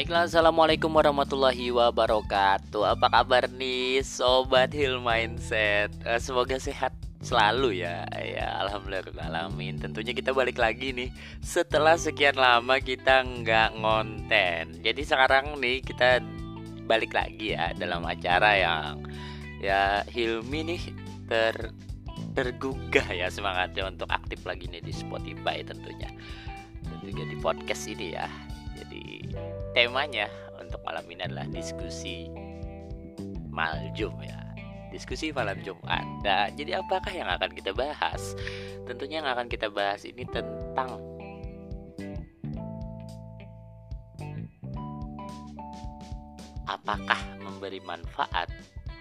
Baiklah, Assalamualaikum warahmatullahi wabarakatuh. Apa kabar nih Sobat Hill Mindset? Eh, Semoga sehat selalu ya. Ya Alhamdulillah alamin. Tentunya kita balik lagi nih. Setelah sekian lama kita nggak ngonten. Jadi sekarang nih kita balik lagi ya Dalam acara yang Ya Hilmi nih ter tergugah ya semangatnya untuk aktif lagi nih di Spotify tentunya. Dan juga di podcast ini ya temanya untuk malam ini adalah diskusi maljum ya. Diskusi malam Jumat. Nah jadi apakah yang akan kita bahas? Tentunya yang akan kita bahas ini tentang apakah memberi manfaat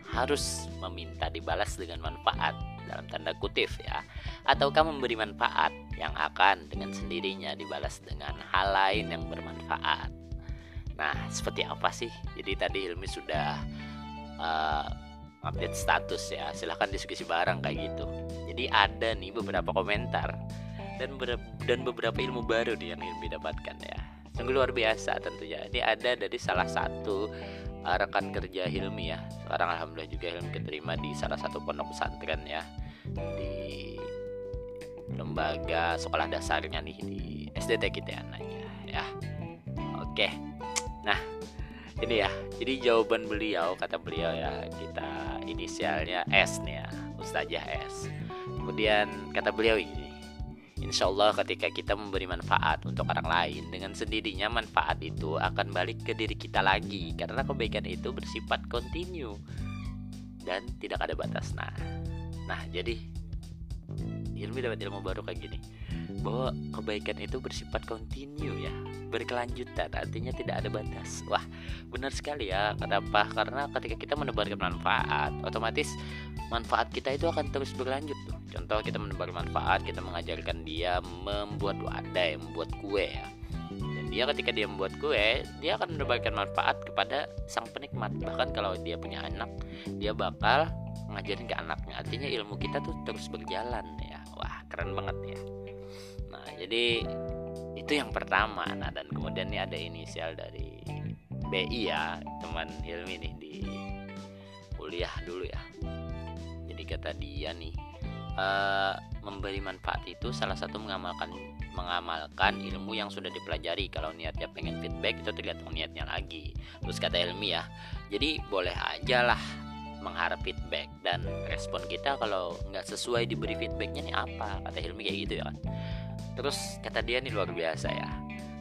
harus meminta dibalas dengan manfaat dalam tanda kutip ya. Ataukah memberi manfaat yang akan dengan sendirinya dibalas dengan hal lain yang bermanfaat nah seperti apa sih? Jadi tadi Hilmi sudah uh, update status ya. Silahkan diskusi bareng kayak gitu. Jadi ada nih beberapa komentar dan ber- dan beberapa ilmu baru nih yang Hilmi dapatkan ya. Sungguh luar biasa tentunya. Ini ada dari salah satu uh, rekan kerja Hilmi ya. Sekarang alhamdulillah juga Hilmi keterima di salah satu pondok pesantren ya. Di lembaga sekolah dasarnya nih di SDT kita nanya ya. Oke nah ini ya. Jadi jawaban beliau kata beliau ya kita inisialnya S nih ya Ustazah S. Kemudian kata beliau ini Insya Allah ketika kita memberi manfaat untuk orang lain Dengan sendirinya manfaat itu akan balik ke diri kita lagi Karena kebaikan itu bersifat kontinu Dan tidak ada batas. Nah, nah jadi Ilmi dapat ilmu baru kayak gini bahwa kebaikan itu bersifat kontinu ya berkelanjutan artinya tidak ada batas. Wah benar sekali ya kenapa? Karena ketika kita menebarkan manfaat otomatis manfaat kita itu akan terus berlanjut tuh. Contoh kita menebar manfaat kita mengajarkan dia membuat wadai membuat kue ya. Dan dia ketika dia membuat kue dia akan menebarkan manfaat kepada sang penikmat. Bahkan kalau dia punya anak dia bakal ngajarin ke anaknya. Artinya ilmu kita tuh terus berjalan ya. Wah keren banget ya. Nah jadi itu yang pertama. Nah dan kemudian nih ada inisial dari BI ya teman Hilmi nih di kuliah dulu ya. Jadi kata dia nih uh, memberi manfaat itu salah satu mengamalkan mengamalkan ilmu yang sudah dipelajari. Kalau niatnya pengen feedback itu tergantung niatnya lagi. Terus kata Hilmi ya jadi boleh aja lah mengharap feedback dan respon kita kalau nggak sesuai diberi feedbacknya nih apa? Kata Hilmi kayak gitu ya kan terus kata dia nih luar biasa ya.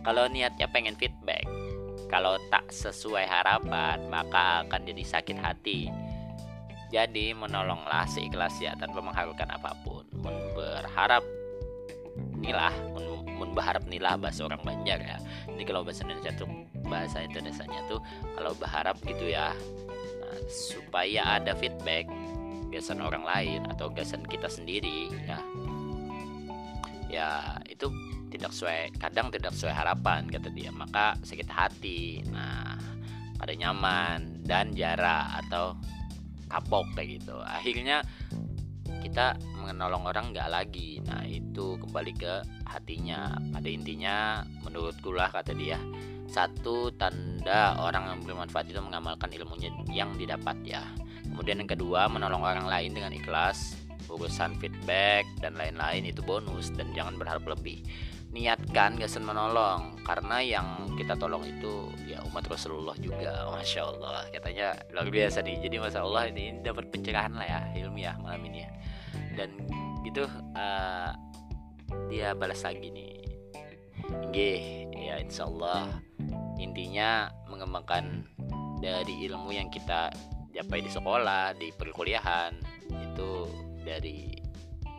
Kalau niatnya pengen feedback kalau tak sesuai harapan maka akan jadi sakit hati. Jadi menolonglah seikhlas ya tanpa mengharapkan apa pun. Mun berharap nilah mun, mun berharap nilah bahasa orang Banjar ya. Ini kalau bahasa Indonesia tuh bahasa Indonesia tuh kalau berharap gitu ya supaya ada feedback gasan orang lain atau gasan kita sendiri ya ya itu tidak sesuai kadang tidak sesuai harapan kata dia. Maka sakit hati. Nah ada nyaman dan jarak atau kapok kayak gitu. Akhirnya kita menolong orang nggak lagi. Nah itu kembali ke hatinya. Pada intinya menurutku lah kata dia satu tanda orang yang bermanfaat itu mengamalkan ilmunya yang didapat ya. Kemudian yang kedua menolong orang lain dengan ikhlas urusan feedback dan lain-lain itu bonus dan jangan berharap lebih. Niatkan gasan menolong karena yang kita tolong itu ya umat Rasulullah juga masya Allah. Katanya luar biasa nih. Jadi masya Allah ini dapat pencerahan lah ya ilmiah malam ini ya. Dan gitu uh, dia balas lagi nih. Nggih, ya insya Allah intinya mengembangkan dari ilmu yang kita capai di sekolah di perkuliahan itu dari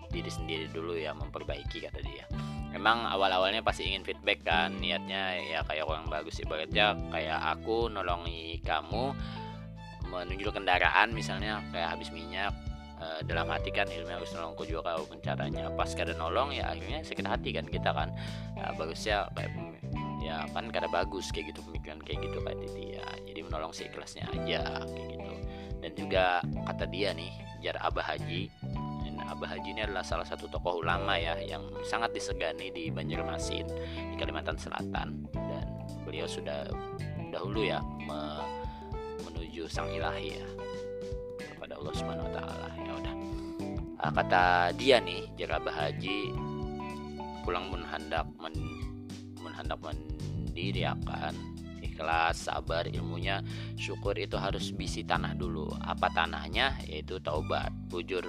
diri sendiri dulu ya memperbaiki kata dia. Emang awal-awalnya pasti ingin feedback kan niatnya ya kayak orang bagus ibaratnya kayak aku nolongi kamu menuju kendaraan misalnya kayak habis minyak e, dalam hati kan ilmu harus nolongku juga kalau caranya pas kada nolong ya akhirnya sakit hati kan kita kan. Ya, bagusnya kayak ya kan kada bagus kayak gitu pemikiran kayak gitu kayak dia jadi menolong seikhlasnya aja kayak gitu. Dan juga kata dia nih jar Abah Haji Abah Haji ini adalah salah satu tokoh ulama ya yang sangat disegani di Banjarmasin di Kalimantan Selatan. Dan beliau sudah dahulu ya me, menuju sang ilahi ya kepada Allah Subhanahu wa taala. Ya udah. Uh, kata dia nih jerabah haji pulang menhendak men, menhendak mandiri akan ikhlas sabar ilmunya syukur itu harus bisi tanah dulu. Apa tanahnya? Yaitu taubat. Bujur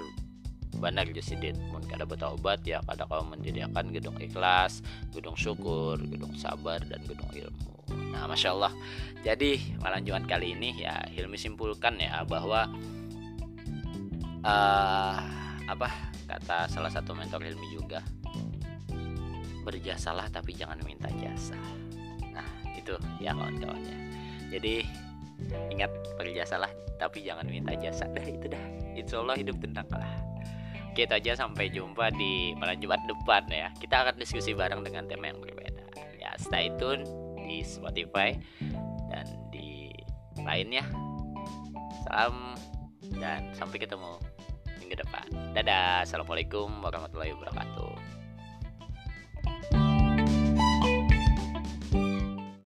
benar Jusidin mun kada bertaubat ya kada kau mendirikan gedung ikhlas gedung syukur gedung sabar dan gedung ilmu. Nah masya Allah jadi melanjutkan kali ini ya Hilmi simpulkan ya bahwa uh, apa kata salah satu mentor Hilmi juga berjasalah tapi jangan minta jasa. Nah itu ya kawan-kawannya. Jadi ingat berjasalah tapi jangan minta jasa. Dah itu dah. Insya Allah hidup tentang lah kita aja sampai jumpa di malam Jumat depan ya. Kita akan diskusi bareng dengan tema yang berbeda. Ya, stay tune di Spotify dan di lainnya. Salam dan sampai ketemu minggu depan. Dadah. Assalamualaikum warahmatullahi wabarakatuh.